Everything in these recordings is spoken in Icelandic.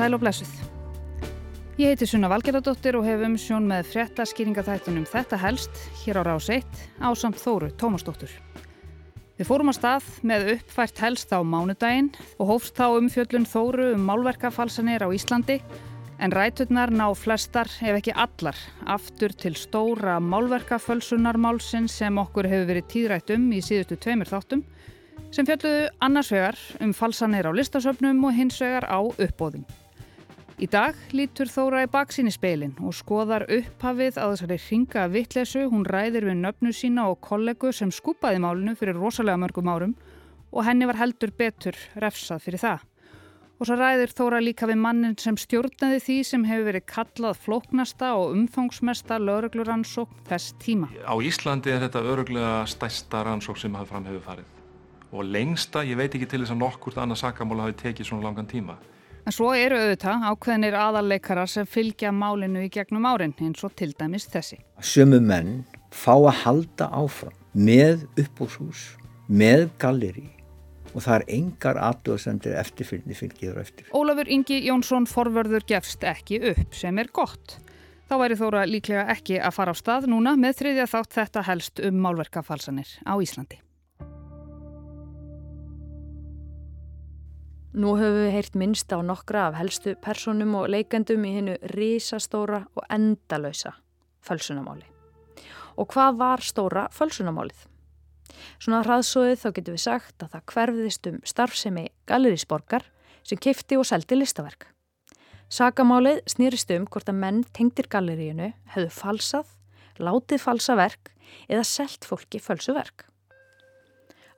sæl og blessuð. Ég heiti Sunna Valgerðardóttir og hef um sjón með frétta skýringaþættunum Þetta helst hér á rás 1 á samt Þóru Tómasdóttur. Við fórum að stað með uppfært helst á mánudaginn og hófst þá um fjöllun Þóru um málverkafalsanir á Íslandi en ræturnar ná flestar, ef ekki allar, aftur til stóra málverkafölsunarmálsin sem okkur hefur verið tíðrætt um í síðustu tveimur þáttum sem fjalluðu annars vegar um falsanir á listasöfnum og hins vegar á uppbóðum. Í dag lítur Þóra í baksín í speilin og skoðar upphafið að þessari ringa vittlesu. Hún ræðir við nöfnu sína og kollegu sem skupaði málinu fyrir rosalega mörgum árum og henni var heldur betur refsað fyrir það. Og svo ræðir Þóra líka við mannin sem stjórnaði því sem hefur verið kallað flóknasta og umfangsmesta laurugluransókn þess tíma. Á Íslandi er þetta öruglega stærsta rannsókn sem hafði fram hefur farið og lengsta, ég veit ekki til þess að nokkurt annað sakamála hafi tekið svona langan tíma. En svo eru auðvitað ákveðinir aðarleikarar sem fylgja málinu í gegnum árin eins og til dæmis þessi. Sömu menn fá að halda áfram með uppbúrshús, með galleri og það er engar aðdóðsendir eftirfylgni fylgiður eftir. Ólafur Ingi Jónsson forvörður gefst ekki upp sem er gott. Þá væri Þóra líklega ekki að fara á stað núna með þriðja þátt þetta helst um málverkafalsanir á Íslandi. Nú höfum við heyrt minnst á nokkra af helstu personum og leikendum í hennu risastóra og endalösa fölsunamáli. Og hvað var stóra fölsunamálið? Svona hraðsóðið þá getum við sagt að það hverfiðist um starfsemi Galerísborgar sem kifti og seldi listaverk. Sakamálið snýrist um hvort að menn tengdir galeríinu hefðu falsað, látið falsa verk eða selt fólki fölsuverk.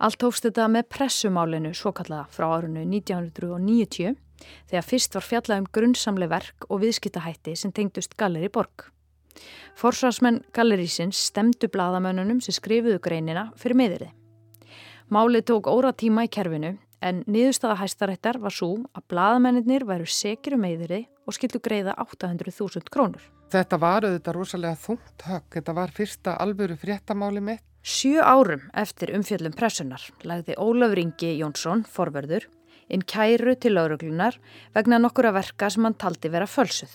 Allt hófst þetta með pressumálinu svokallaða frá árunnu 1990 þegar fyrst var fjallað um grunnsamleg verk og viðskiptahætti sem tengdust Galleri Borg. Forsvarsmenn Gallerísins stemdu bladamönnunum sem skrifuðu greinina fyrir miðurði. Málið tók óra tíma í kerfinu en niðurstaða hæstarættar var svo að bladamennir væru sekir um meðurði og skildu greiða 800.000 krónur. Þetta var auðvitað rosalega þungt högg. Þetta var fyrsta alvöru fréttamáli mitt Sjö árum eftir umfjöllum pressunar lagði Ólaf Ringi Jónsson, forverður, inn kæru til lauruglunar vegna nokkura verka sem hann taldi vera fölsuð.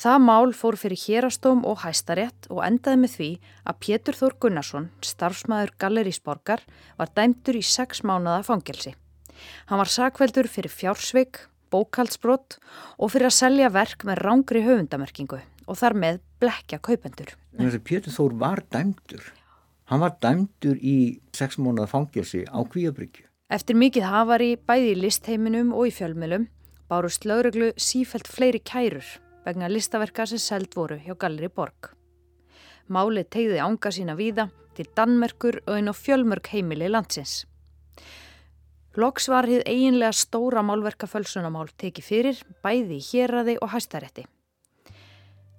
Það mál fór fyrir hérastóm og hæstarétt og endaði með því að Pétur Þór Gunnarsson, starfsmæður Gallerísborgar, var dæmtur í sex mánada fangelsi. Hann var sakveldur fyrir fjársveik, bókaldsbrott og fyrir að selja verk með rángri höfundamerkingu og þar með blekja kaupendur. Pétur Þór var dæmtur. Hann var dæmdur í sex mónuða fangelsi á Kvíabryggju. Eftir mikið hafari bæði í listheiminum og í fjölmjölum bárust lauruglu sífælt fleiri kærur vegna listaverka sem seld voru hjá Galleri Borg. Máli tegði ánga sína víða til Danmerkur og einn á fjölmörk heimili landsins. Loks var hið eiginlega stóra málverka fölsunamál tekið fyrir bæði í héræði og hæstarétti.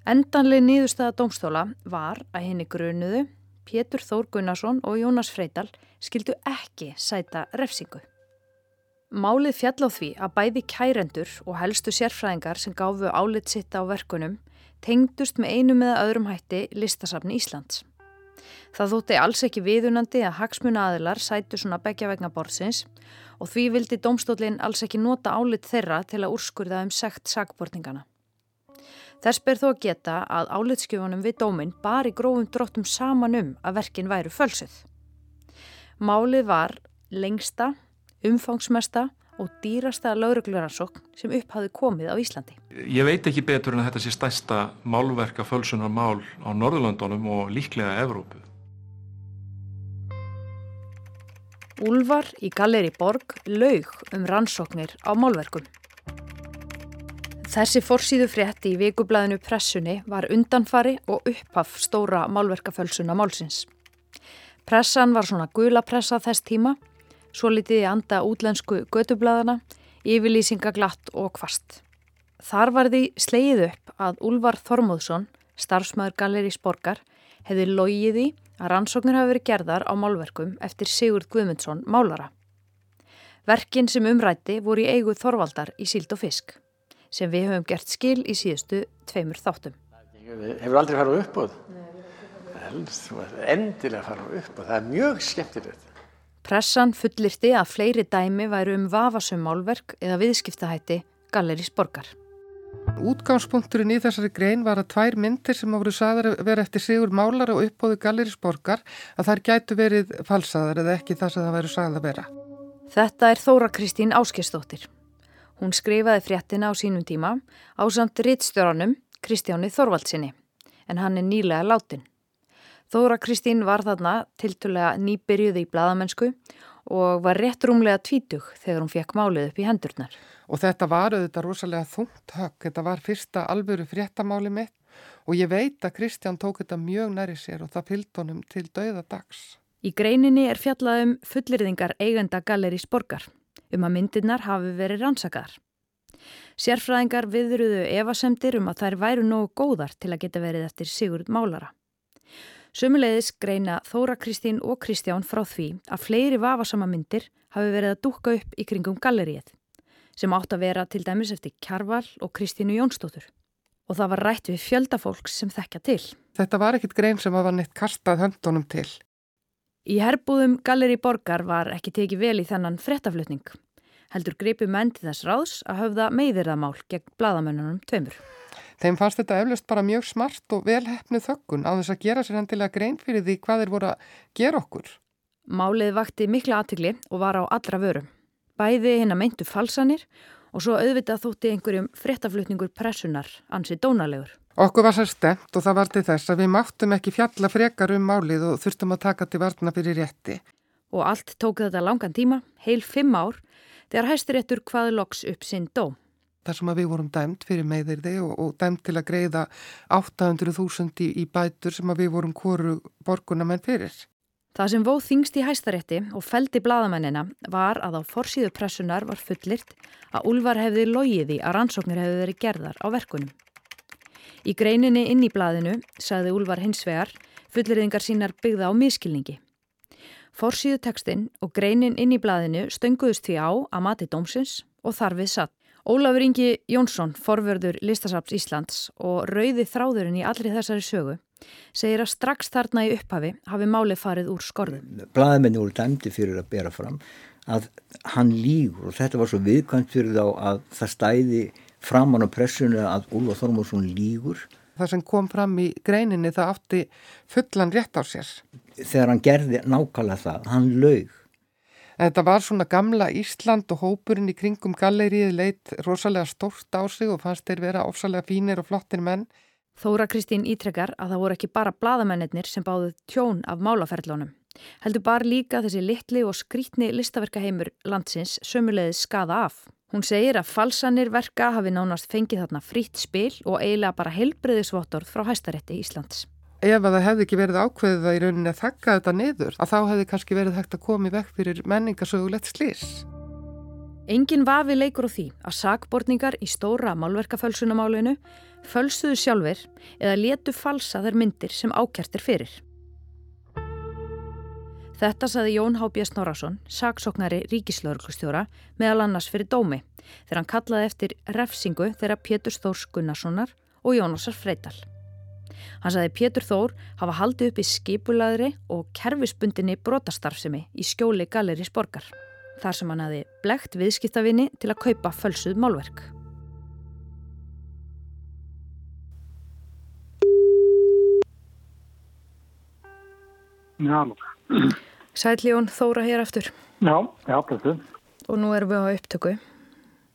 Endanlega nýðustæða domstóla var að henni grunuðu Pétur Þór Gunnarsson og Jónas Freidal skildu ekki sæta refsingu. Málið fjall á því að bæði kærendur og helstu sérfræðingar sem gáfu álit sitt á verkunum tengdust með einum eða öðrum hætti listasafni Íslands. Það þótti alls ekki viðunandi að hagsmuna aðilar sætu svona begja vegna borðsins og því vildi domstólinn alls ekki nota álit þeirra til að úrskurða um sekt sagbortningana. Þess ber þó að geta að álitskjöfunum við dóminn bar í grófum dróttum saman um að verkin væru fölsuð. Málið var lengsta, umfangsmesta og dýrasta laurugluransókn sem upphafi komið á Íslandi. Ég veit ekki betur en að þetta sé stæsta málverka fölsunar mál á Norðurlandunum og líklega Evrópu. Úlvar í Galleri Borg laug um rannsóknir á málverkum. Þessi forsýðu frétti í vikublaðinu pressunni var undanfari og upphaf stóra málverkafölsuna málsins. Pressan var svona gula pressa þess tíma, svo litiði anda útlensku gödublaðana, yfirlýsinga glatt og kvast. Þar var því sleið upp að Úlvar Þormóðsson, starfsmæður Galleri Sporgar, hefði logiði að rannsóknir hafi verið gerðar á málverkum eftir Sigurd Guðmundsson málara. Verkin sem umrætti voru í eigu Þorvaldar í síld og fisk sem við höfum gert skil í síðustu tveimur þáttum. Hefur aldrei farið upp á það? Endilega farið upp og það er mjög skemmtilegt. Pressan fullirti að fleiri dæmi væru um vafasum málverk eða viðskiptahætti Gallerís borgar. Útgangspunkturinn í þessari grein var að tvær myndir sem voru saðar að vera eftir Sigur Málar og uppbóðu Gallerís borgar að þær gætu verið falsaðar eða ekki það sem það væri sagð að vera. Þetta er Þóra Kristín Áskistóttir. Hún skrifaði fréttina á sínum tíma á samt rittstjóranum Kristjáni Þorvaldsinni en hann er nýlega látin. Þóra Kristín var þarna tiltulega nýbyrjuði í bladamennsku og var rétt rúmlega tvítug þegar hún fekk málið upp í hendurnar. Og þetta var auðvitað rosalega þungt högg, þetta var fyrsta alvöru fréttamáli mitt og ég veit að Kristján tók þetta mjög næri sér og það fylgd honum til dauða dags. Í greininni er fjallað um fullirðingar eigenda gallerís borgar, um að myndirnar hafi verið rannsakaðar. Sérfræðingar viðruðu evasemdir um að þær væru nógu góðar til að geta verið eftir Sigurd Málara. Sumulegðis greina Þóra Kristín og Kristján frá því að fleiri vafasama myndir hafi verið að dúka upp í kringum galleríið sem átt að vera til dæmis eftir Kjarval og Kristínu Jónsdóttur. Og það var rætt við fjöldafólks sem þekkja til. Þetta var ekkit grein sem var neitt kastað höndunum til. Í herbúðum Galleri Borgar var ekki tekið vel í þennan frettaflutning. Heldur greipi menn til þess ráðs að höfða meðirðamál gegn bladamönnunum tveimur. Þeim fannst þetta eflust bara mjög smart og velhefnu þökkun á þess að gera sér hendilega grein fyrir því hvað þeir voru að gera okkur. Málið vakti mikla aðtikli og var á allra vörum bæði hinn að meintu falsanir og svo auðvitað þótti einhverjum fréttaflutningur pressunar ansi dónalegur. Okkur var sér stemt og það var til þess að við máttum ekki fjalla frekar um málið og þurftum að taka til varna fyrir rétti. Og allt tók þetta langan tíma, heil fimm ár, þegar hæstiréttur hvaði loks upp sinn dóm. Það sem að við vorum dæmt fyrir meðirði og, og dæmt til að greiða 800.000 í, í bætur sem að við vorum kóru borgunamenn fyrir. Það sem vóð þingst í hæstarétti og feldi bladamennina var að á forsýðu pressunar var fullirt að Úlvar hefði logiði að rannsóknir hefði verið gerðar á verkunum. Í greininni inn í bladinu sagði Úlvar hins vegar fullirðingar sínar byggða á miskilningi. Forsýðu tekstinn og greinin inn í bladinu stönguðust því á að mati dómsins og þarfið satt. Ólafur Ingi Jónsson, forverður Listasaps Íslands og rauði þráðurinn í allri þessari sögu segir að strax þarna í upphafi hafi máli farið úr skorðum. Blaðmenni voru dæmdi fyrir að bera fram að hann lígur og þetta var svo viðkvæmt fyrir þá að það stæði framann á pressunni að Úlfa Þormórsson lígur. Það sem kom fram í greininni það átti fullan rétt á sér. Þegar hann gerði nákvæmlega það, hann laug. Þetta var svona gamla Ísland og hópurinn í kringum gallerið leitt rosalega stórt á sig og fannst þeir vera ofsalega fínir og flottir menn. Þóra Kristín ítrekkar að það voru ekki bara bladamennir sem báðu tjón af málaferðlónum. Heldur bara líka þessi litli og skrítni listaverkaheimur landsins sömulegið skada af. Hún segir að falsanir verka hafi nánast fengið þarna frýtt spil og eiginlega bara helbriðisvottorð frá hæstarétti Íslands. Ef að það hefði ekki verið ákveðið að í rauninni að þakka þetta niður, að þá hefði kannski verið hægt að koma í vekk fyrir menningasögulegt slís. Engin vafi leikur á því að sakbortningar í stóra málverkafölsunamálinu fölsuðu sjálfur eða letu falsa þær myndir sem ákjartir fyrir. Þetta saði Jón Hábjörn Snorarsson, saksóknari ríkislauglustjóra, meðal annars fyrir dómi, þegar hann kallaði eftir refsingu þeirra Pétur Þórs Gunnarssonar og Jónasar Freital. Hann saði Pétur Þór hafa haldið upp í skipulaðri og kerfisbundinni brotastarfsemi í skjóli Galleris borgar, þar sem hann hafi blegt viðskiptavinni til að kaupa fölsuð málverk. Já, Sætljón Þóra hér aftur. já, já, blötu. Og nú erum við á upptöku.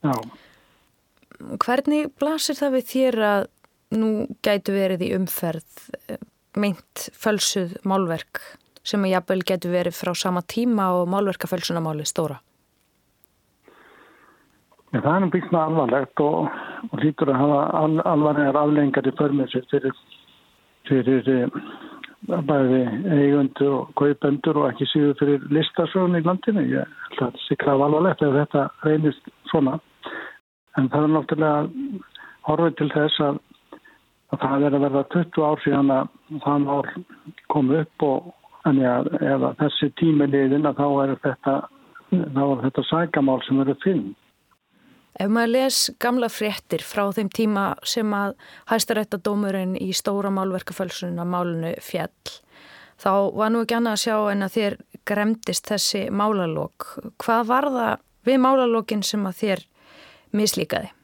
Já, Hvernig blasir það við þér að nú gætu verið í umferð eh, meint fölsuð málverk sem að jafnvel getur verið frá sama tíma og málverkafölsunamáli stóra? Já, það er nú býstna alvarlegt og, og lítur að hafa al, alvarlegar aflengar í förmessir fyrir, fyrir eh, bæði eigundur og kaupendur og ekki síður fyrir listasögun í landinu. Ég held að kraf alvarlegt ef þetta reynist svona. En það er náttúrulega horfið til þess að, að það er að verða 20 ár síðan að það ár kom upp og en að ef að þessi tími liðin að þá er þetta, þetta sækamál sem verður finn. Ef maður les gamla fréttir frá þeim tíma sem að hæstaréttadómurinn í stóra málverkafölsunna málunu fjall, þá var nú ekki annað að sjá en að þér gremdist þessi málalók. Hvað var það við málalókin sem að þér mislíkaði?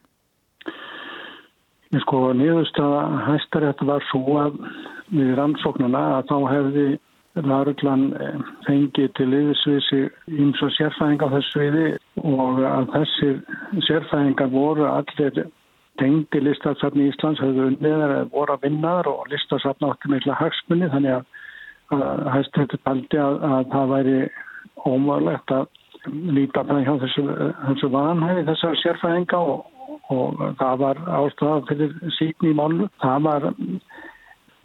Sko niðurstaða hæstarétt var svo að við rannsóknuna að þá hefði lauruglan eh, fengið til yfirsviðsi eins og sérfæðinga á þessu viði og að þessir sérfæðingar voru allir tengdi listasafni í Íslands höfðu neðar voru að vinnaður og listasafna átti meðlega hagsmunni þannig að, að hæstur paldi að, að það væri ómögulegt að líta það hjá þessu, þessu vanhæfi þessar sérfæðinga og, og það var ástæða fyrir síkni í málu. Það var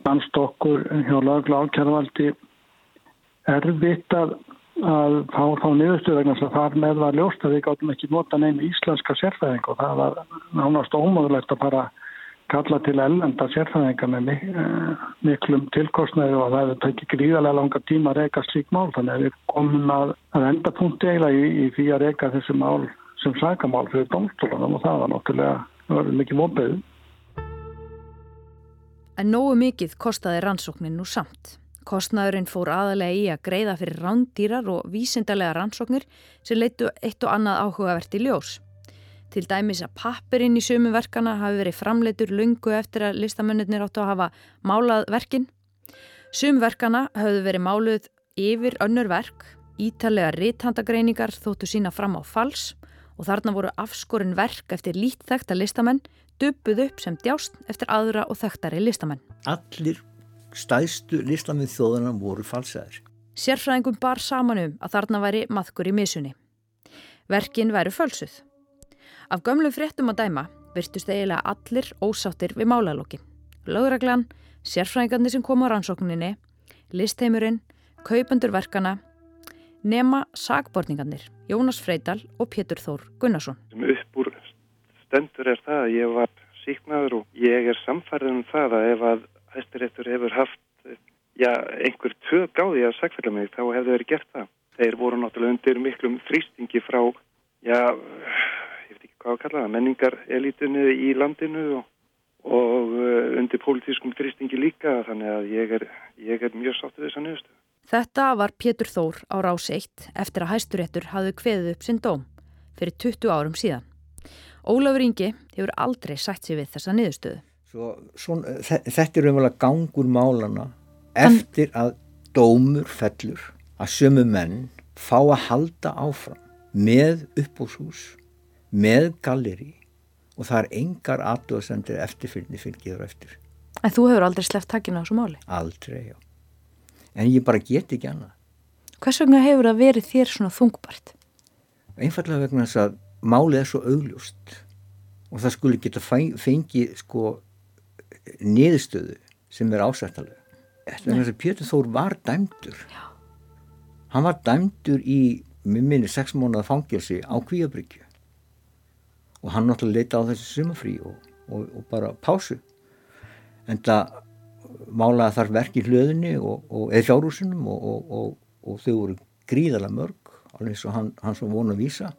mannst okkur hjá lagla ákjærvaldi erfitt að, að fá þá niðurstuð vegna þess að þar með var ljóst að við gáttum ekki nota neina íslenska sérfæðing og það var nánast ómögulegt að bara kalla til ellenda sérfæðinga með eh, miklum tilkostnæði og það hefur tekið gríðarlega langa tíma að reyka slík mál þannig að við komum að, að enda punkti eiginlega í, í því að reyka þessi mál sem sagamál fyrir domstólunum og það var náttúrulega mikið vonbeðu. En nógu mikið kostaði rannsóknin nú samt. Kostnaðurinn fór aðalega í að greiða fyrir rándýrar og vísindarlega rannsóknir sem leittu eitt og annað áhugavert í ljós. Til dæmis að pappirinn í sömu verkana hafi verið framleitur lungu eftir að listamönnir áttu að hafa málað verkin. Sum verkana hafðu verið máluð yfir önnur verk, ítalega ríthandagreiningar þóttu sína fram á fals og þarna voru afskorinn verk eftir lít þekta listamenn dubbuð upp sem djást eftir aðra og þektari listamenn. Allir stæðstu listamið þjóðana voru falsaðir. Sérfræðingum bar saman um að þarna væri maðkur í misunni. Verkin væru fölsuð. Af gömlum fréttum að dæma virtust eiginlega allir ósáttir við málalókin. Lögraglan, sérfræðingarnir sem kom á rannsókninni, listheimurinn, kaupandur verkana, nema sagborningarnir Jónas Freidal og Pétur Þór Gunnarsson. Upp úr stendur er það að ég var síknaður og ég er samfærið um það að ef að hæstiréttur hefur haft já, einhver tök á því að sagfælla mig þá hefur verið gert það. Þeir voru náttúrulega undir miklum þrýstingi frá, já, ég veit ekki hvað að kalla það, menningar elitunni í landinu og, og uh, undir pólitískum þrýstingi líka þannig að ég er, ég er mjög sáttið þess að nöðustu. Þetta var Pétur Þór á rás 1 eftir að hæsturéttur hafði kveðið upp sinn dóm fyrir 20 árum síðan. Ólafur Ingi hefur aldrei sætt sér við þessa niðurstöðu. Svo, svo, þetta er umvel að gangur málana eftir að dómur fellur að sömu menn fá að halda áfram með uppbúshús, með galleri og það er engar aðdóðsendir eftirfylgni fylgiður eftir. En þú hefur aldrei sleppt takkina á þessu máli? Aldrei, já. En ég bara get ekki annað. Hvers vegna hefur það verið þér svona þungbart? Einfallega vegna þess að málið er svo augljóst og það skulle geta fengið sko niðurstöðu sem er ásættalega. Þetta er þess að Pétur Þór var dæmdur. Já. Hann var dæmdur í, minni, sex mónuða fangilsi á Kvíabryggju og hann náttúrulega leita á þessi sumafrí og, og, og bara pásu. En það málaði þar verk í hlöðinni og, eða fjárhúsinum og þau voru gríðala mörg, alveg eins og hann, hann svo vonu að vísa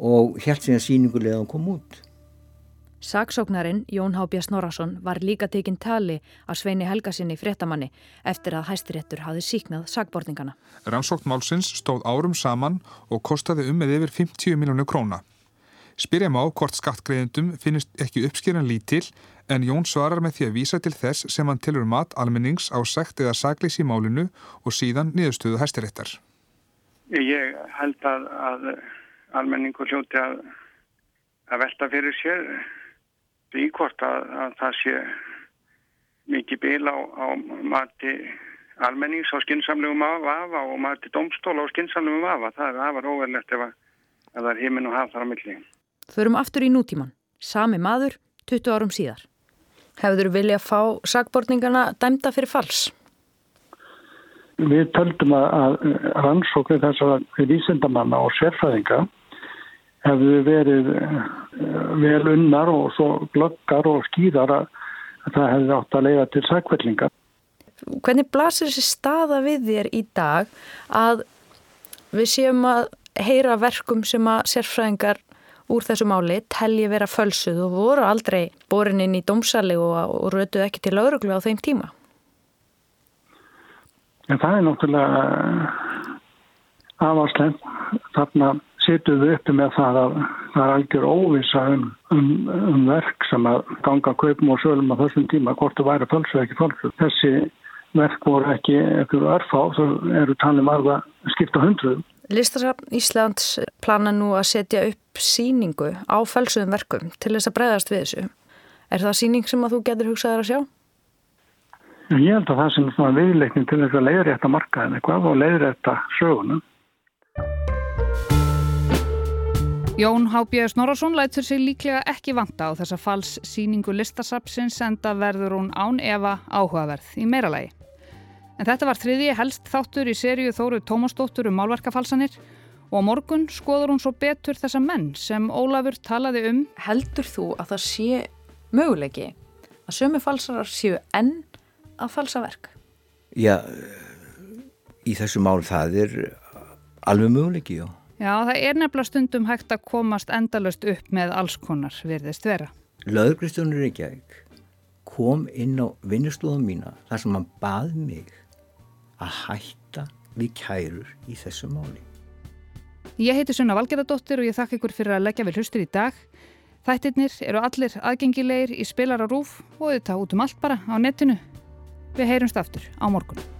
og helt síðan síningulega hann kom út. Saksóknarinn Jón Hábjörn Snorarsson var líka tekinn tali af Sveini Helgasinni fréttamanni eftir að hæstiréttur hafi síknað sagbortingana. Rannsóknmálsins stóð árum saman og kostaði um með yfir 50 miljónu króna. Spyrjum á hvort skattgreðendum finnist ekki uppskýran lítil en Jón svarar með því að vísa til þess sem hann tilur mat almennings á sekt eða saglís í málinu og síðan niðurstöðu hæstiréttar. Ég held að, að almenningu hljóti að, að velta fyrir sér því hvort að, að það sé mikið bíl á, á mati almennings á skinsamlegum vafa og mati domstóla á skinsamlegum vafa. Það er afar óverlegt ef, ef það er heiminn og haf þar á milli. Förum aftur í nútíman. Sami maður, 20 árum síðar. Hefur þú viljað fá sagbortningana dæmda fyrir fals? Við töldum að rannsóknir þessar vísindamanna og sérfæðinga hefðu verið eh, vel unnar og svo glöggar og skýðar að það hefði átt að leiða til sækvellinga. Hvernig blasir þessi staða við þér í dag að við séum að heyra verkum sem að sérfræðingar úr þessu máli telji vera fölsuð og voru aldrei borin inn í domsali og, og rötuð ekki til lauruglu á þeim tíma? En það er náttúrulega aðvarslein þarna situm við uppi með það að það er algjör óvisa um, um, um verk sem að ganga kaupum og sölum á þessum tíma hvort það væri fölsu eða ekki fölsu. Þessi verk voru ekki ekkur örfá, þá eru talið marga skipta hundruðum. Listasafn Íslands plana nú að setja upp síningu á fölsuðum verkum til þess að bregðast við þessu. Er það síning sem að þú getur hugsaður að sjá? Ég held að það sem er viðleikning til þess að leiðrætta markaðin eitthvað og leiðrætta sögunum. Jón Hábjörn Snorarsson lætur sig líklega ekki vanta á þessa fals síningu listasapsins enda verður hún án efa áhugaverð í meiralagi. En þetta var þriðji helst þáttur í sériu Þóru Tómasdóttur um málverkafalsanir og á morgun skoður hún svo betur þessa menn sem Ólafur talaði um. Heldur þú að það sé möguleiki að sömu falsarar séu enn að falsa verk? Já, í þessu mál það er alveg möguleiki, já. Já, það er nefnilega stundum hægt að komast endalust upp með alls konar virðist vera. Laugristjónur Reykjavík kom inn á vinnuslóðum mína þar sem hann bað mig að hætta við kærur í þessu máli. Ég heiti Sunna Valgerðardóttir og ég þakka ykkur fyrir að leggja við hlustur í dag. Þættirnir eru allir aðgengilegir í spilararúf og þetta út um allt bara á netinu. Við heyrumst aftur á morgun.